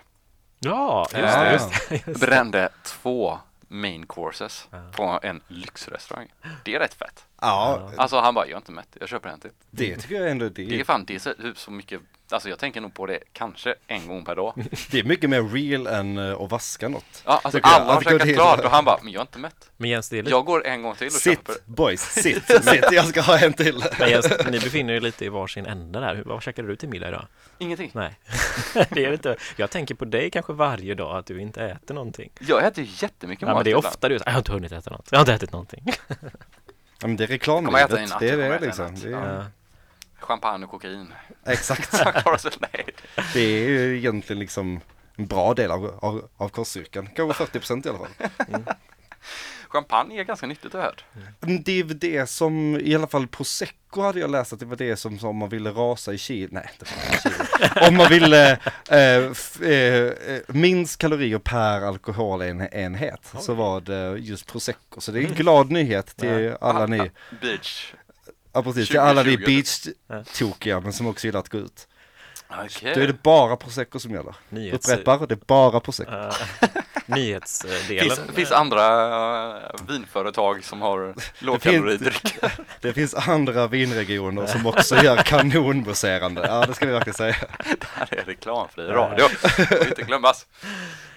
Ja, just Ja. det. Just det. Just det. brände två main courses Ja. på en lyxrestaurang. Det är rätt fett. Ja, Alltså han bara, jag är inte mätt, jag köper en till. det tycker jag ändå Det det är fan, det är så, så mycket, alltså jag tänker nog på det kanske en gång per dag. det är mycket mer real än eh, att vaska något. Ja, alltså Tycker jag. alla har dit käkat klart och han bara, men jag är inte mätt. Men Jens, det är lite, Jag går en gång till och Sitt köper. boys, sitt, sitt, jag ska ha en till. men Jens, ni befinner er lite i varsin ände där. Vad käkade du till middag idag? Ingenting. Nej, det är inte. Jag tänker på dig kanske varje dag, att du inte äter någonting. Jag äter jättemycket Ja, mat. men det är ibland. ofta du säger, jag har inte hunnit äta något. Jag har inte ätit någonting. Ja, men det är reklamlivet, natt, det är det liksom. Det är, Ja. Champagne och kokain. exakt. Det är ju egentligen liksom en bra del av, av, av koststyrkan. Kanske 40% i alla fall. Champagne är ganska nyttigt har. Men Det är väl det som, i alla fall prosecco hade jag läst att det var det som, som om man ville rasa i kilo, nej det var inte kilo. Om man ville eh, f, eh, eh, minst kalorier per alkoholenhet så var det just prosecco. Så det är en glad nyhet till alla ni, Beach. ja precis, till alla ni 2020. beach-tokiga men som också gillar att gå ut. Okej. Då är det bara prosecco som gäller. Nyhets- Upprepar, det är bara prosecco. nyhetsdelen. finns, finns andra eh, vinföretag som har lågkaloridryck. Det finns andra vinregioner som också gör kanonmousserande. Ja, det ska vi verkligen säga. Det här är reklamfri radio, det får inte glömmas.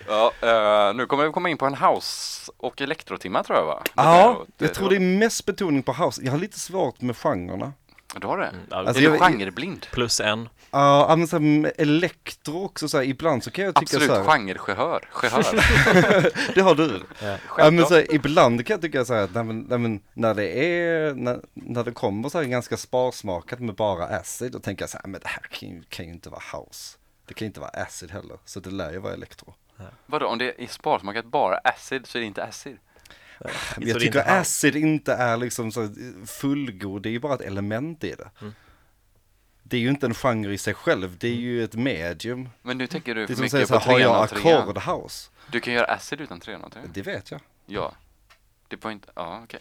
Ja, eh, nu kommer vi komma in på en house och elektrotimma tror jag va? Ja, jag tror det är mest betoning på house. Jag har lite svårt med genrerna. Du har det? Ja, Alltså, är du genreblind? Plus en. Ja, men så här, med elektro också så här, ibland så kan jag tycka Absolut så här, genregehör. Gehör. det har du. Ja. Ja, men Självklart. så här, ibland kan jag tycka så här, att när, men- när, men- när det är, när, när det kommer så här ganska sparsmakat med bara acid, då tänker jag så här, men det här kan ju, kan ju inte vara house. Det kan ju inte vara acid heller, så det lär ju vara elektro. Vadå, om det är sparsmakat bara acid så är det inte acid? Men Så jag tycker inte acid inte är liksom så fullgod, det är ju bara ett element i det. Mm. Det är ju inte en genre i sig själv, det är ju ett medium. Men nu tänker du för mycket så på här, har trean jag trean. ackord house? Du kan göra acid utan trean och trean. Det vet jag. Ja. Det inte, ja okej.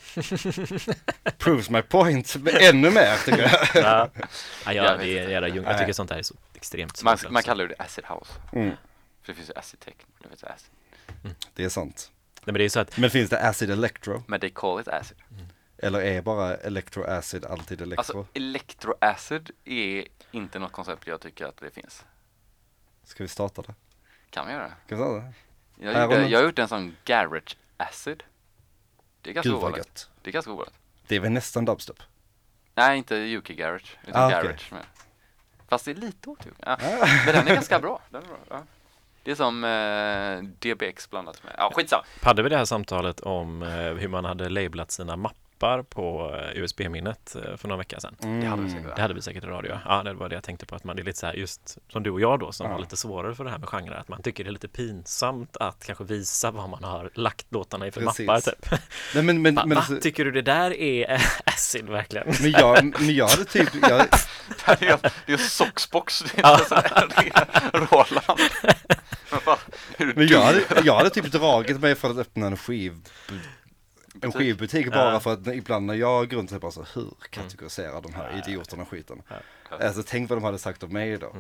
Proves my point, ännu mer tycker jag. Ja, ja, ja Jag det är. Jag Nej. tycker sånt här är så extremt Man, svårt, man alltså. kallar det acid house. Mm, För det finns ju acid techno, det finns acid. det är sant. Nej, men det är så att Men finns det acid electro? Men they call it acid. Eller är bara electro acid alltid elektro? Alltså electroacid är inte något koncept jag tycker att det finns. Ska vi starta det? Kan vi göra? Ska vi starta det? Jag, Här gjorde, jag har gjort en sån garage acid. Det är ganska ovanligt. Det är ganska ovanligt. Det är väl nästan dubstep? Nej, inte UK garage, utan Ah, garage. med. Fast det är lite åt UK. Ja. Men den är ganska bra. Den är bra. Ja. Det är som eh, DBX blandat med, ja skitsamma. hade vi det här samtalet om eh, hur man hade lablat sina mappar på eh, USB-minnet eh, för några veckor sedan. Det hade vi säkert. Det hade vi säkert i radio. Ja, det var det jag tänkte på. Att man är lite så här, just som du och jag då, som Ja. har lite svårare för det här med genrer. Att man tycker det är lite pinsamt att kanske visa vad man har lagt låtarna i för Precis. mappar. Typ. Nej men, men, Va, men, alltså, Tycker du det där är acid verkligen? men, jag, men jag hade typ, jag, Det är, det är Soxbox, det är inte Roland. Men men jag, hade, jag hade typ dragit mig för att öppna en skiv en skivbutik bara Ja. för att ibland när jag går runt så bara så hur kategoriserar de här idioterna skiten? Alltså tänk vad de hade sagt om mig då.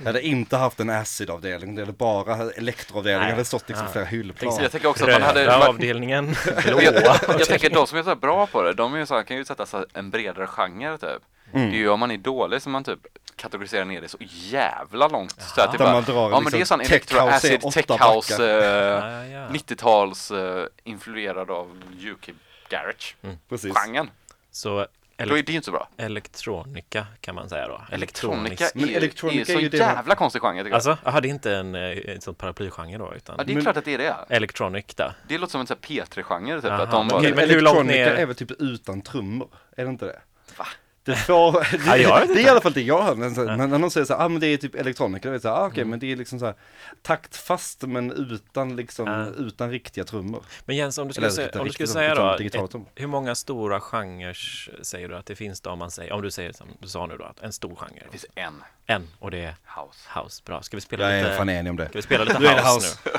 Jag hade inte haft en acid-avdelning, det hade bara elektroavdelning, Nej. jag hade stått liksom Ja. flera hyllplan. Jag tänker också att man hade, Röda avdelningen, jag, blåa. jag tänker de som är så här bra på det, de är ju så här, kan ju sätta sig en bredare genre typ. Mm. Det är ju om man är dålig som man typ kategoriserar ner det så jävla långt. Så att det bara, man drar ja men det är liksom sån tech electro house är acid, åtta tech house, backar. eh, Ja, ja. 90-tals eh, influerad av UK garage. Precis. Genren. Så Då är ele- det ju inte så bra. elektronika kan man säga då. Elektronika Elektronisk. Men är, elektronika är så är ju det man- jävla konstig genre tycker jag. Alltså, jaha, det är inte en, eh, en sån paraplygenre då, utan Ja det är Men- klart att det är det. Electronic där. Det låter som en sån här P3-genre typ. Jaha, att de men bara, okej, Men, hur långt elektronika ner- är väl typ utan trummor? Är det inte det? Va? Det, får, det, Ja, det är i alla fall det jag hör. Men, när någon säger så här, ah, men det är typ elektronika, då är det så här, ah, okej, men det är liksom så här taktfast men utan liksom, Ja. utan riktiga trummor. Men Jens, om du skulle, Eller säga, om du skulle riktigt- säga då, ett, hur många stora genrer säger du att det finns då om man säger, om du säger som du sa nu då, att en stor genre? det finns en En, och det är house. house. Bra, ska vi spela Jag är lite, fan enig om det. ska vi spela lite Nu är house, det house. nu?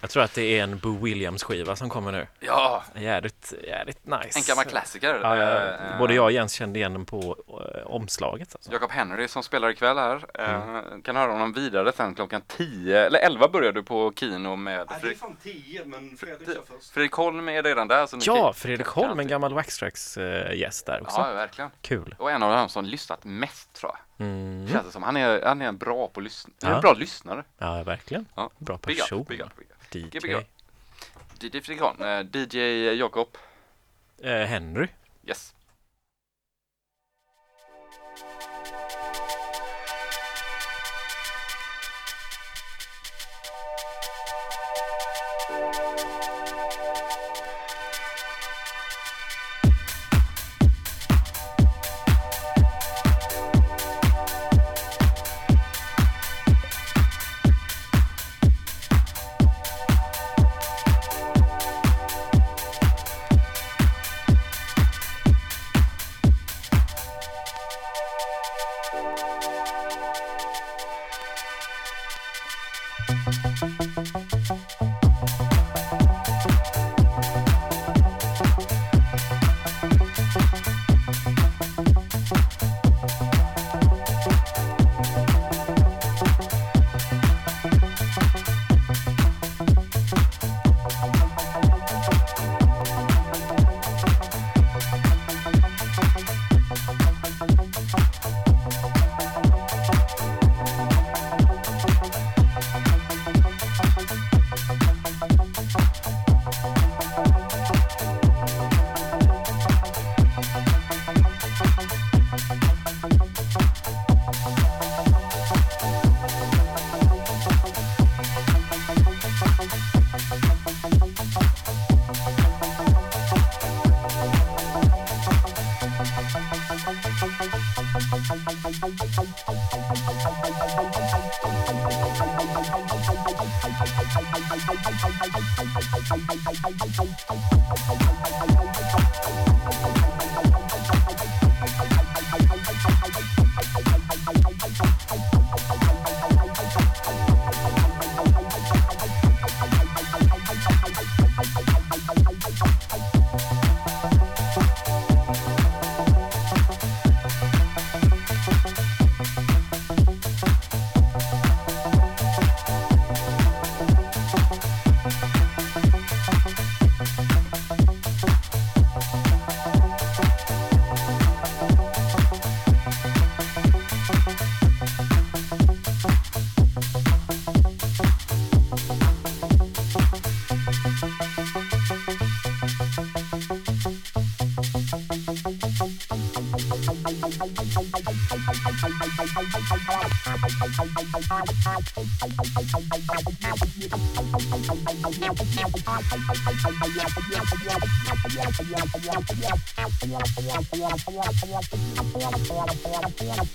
Jag tror att det är en Boo Williams skiva som kommer nu. Ja, Jävligt, jävligt nice. en gammal klassiker. Ja, ja, Eh, både jag och Jens kände igen den på eh, omslaget. Alltså. Jakob Henry som spelar ikväll här. Mm. Eh, kan höra honom vidare sen klockan 10, eller 11 börjar du på Kino med Fredrik, fan tio, men Fredrik kör Fredrik Holm är redan där. Så ni Ja, Fredrik Holm, en gammal Waxtrax eh, gäst där också. Ja, verkligen. Kul. Och en av dem som lyssnat mest tror jag. Mm. Känns det som. Han är, han är en bra på lyssn- Ja. en bra lyssnare. Ja, verkligen. Ja. Bra Big person. up, big up, big up. DJ. DJ Fredrik Holm, eh, DJ Jakob. Eh, Henry. Yes.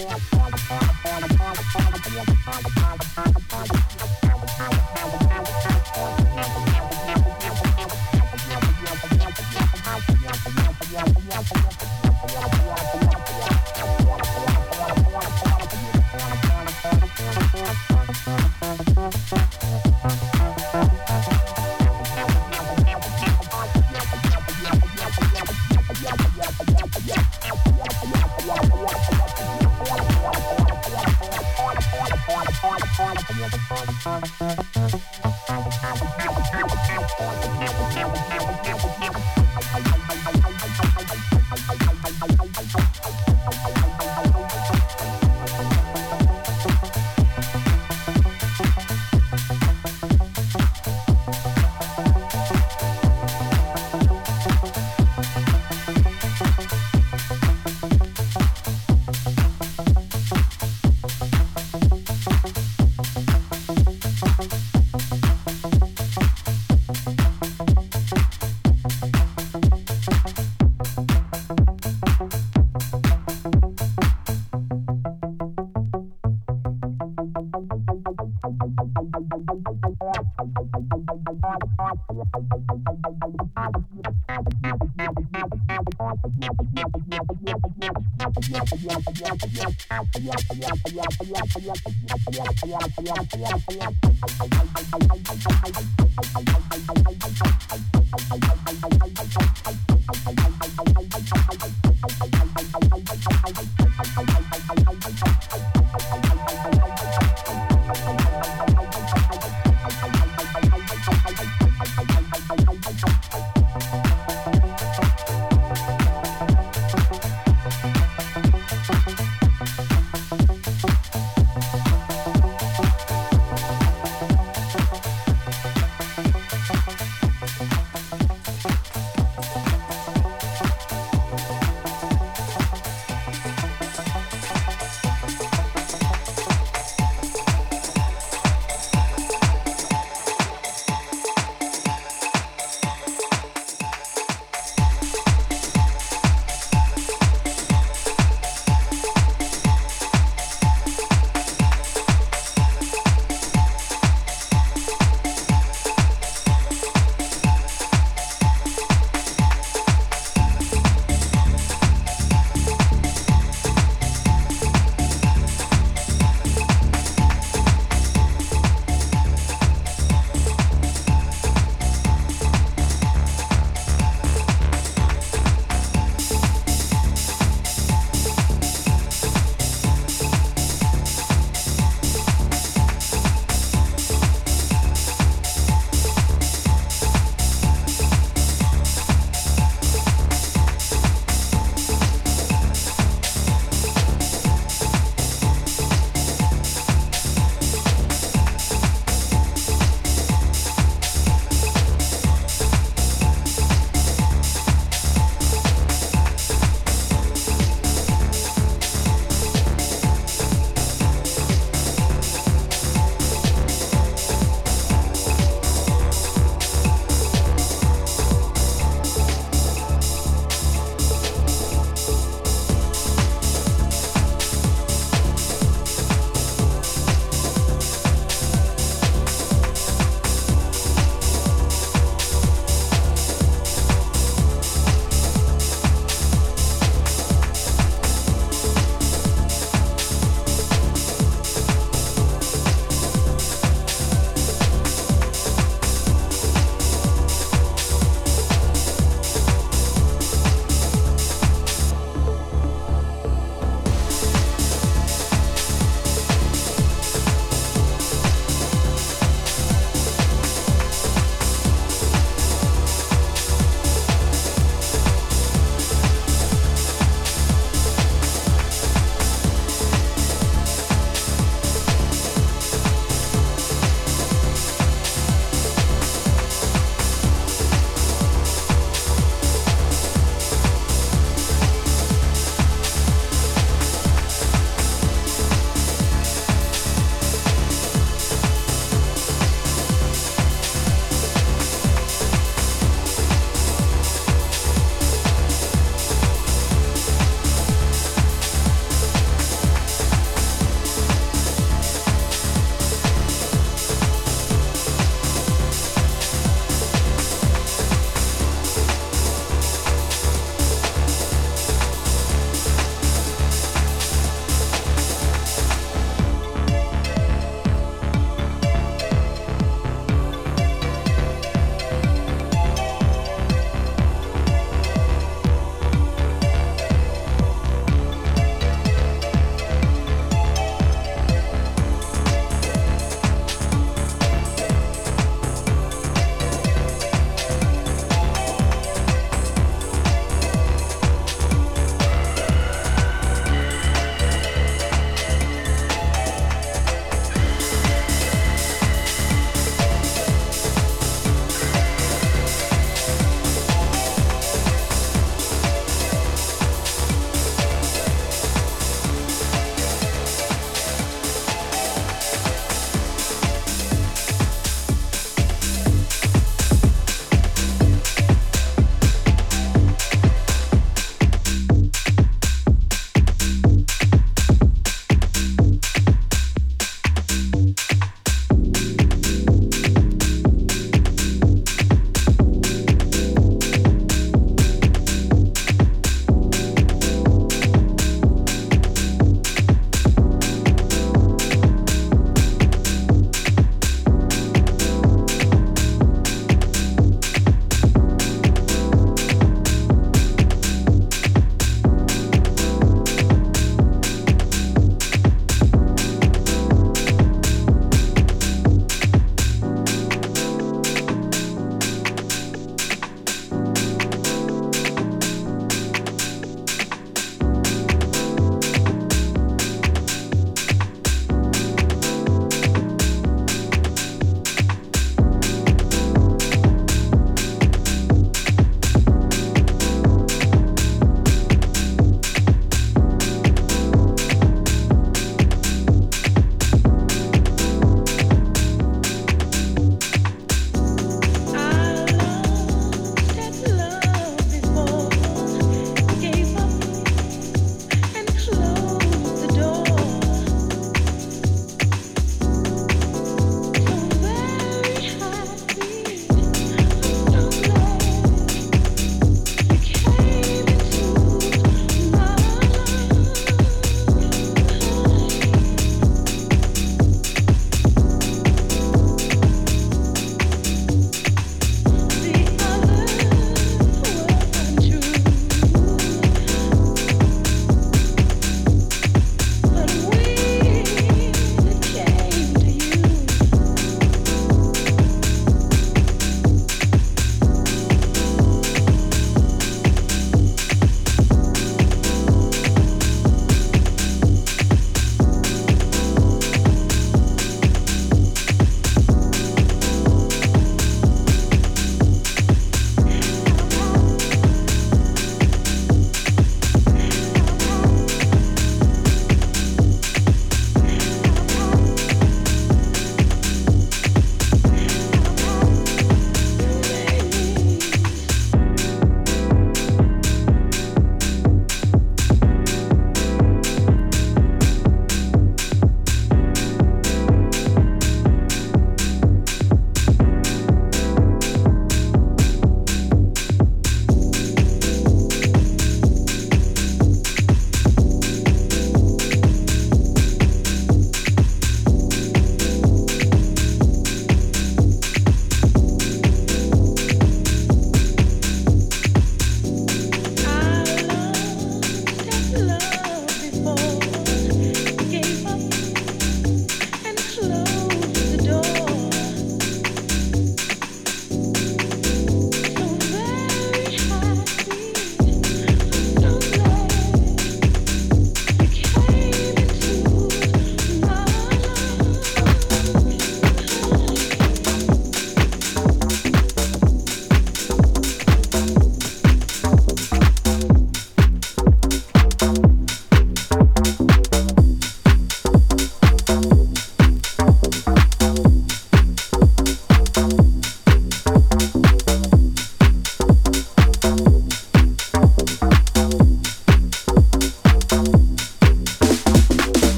Yeah.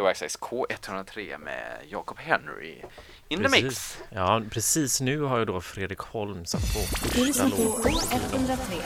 Waxxax K103 med Jacob Henry in the Precis. mix. Ja, precis nu har ju då Fredrik Holm satt på Du lyssnar första på låten. K103.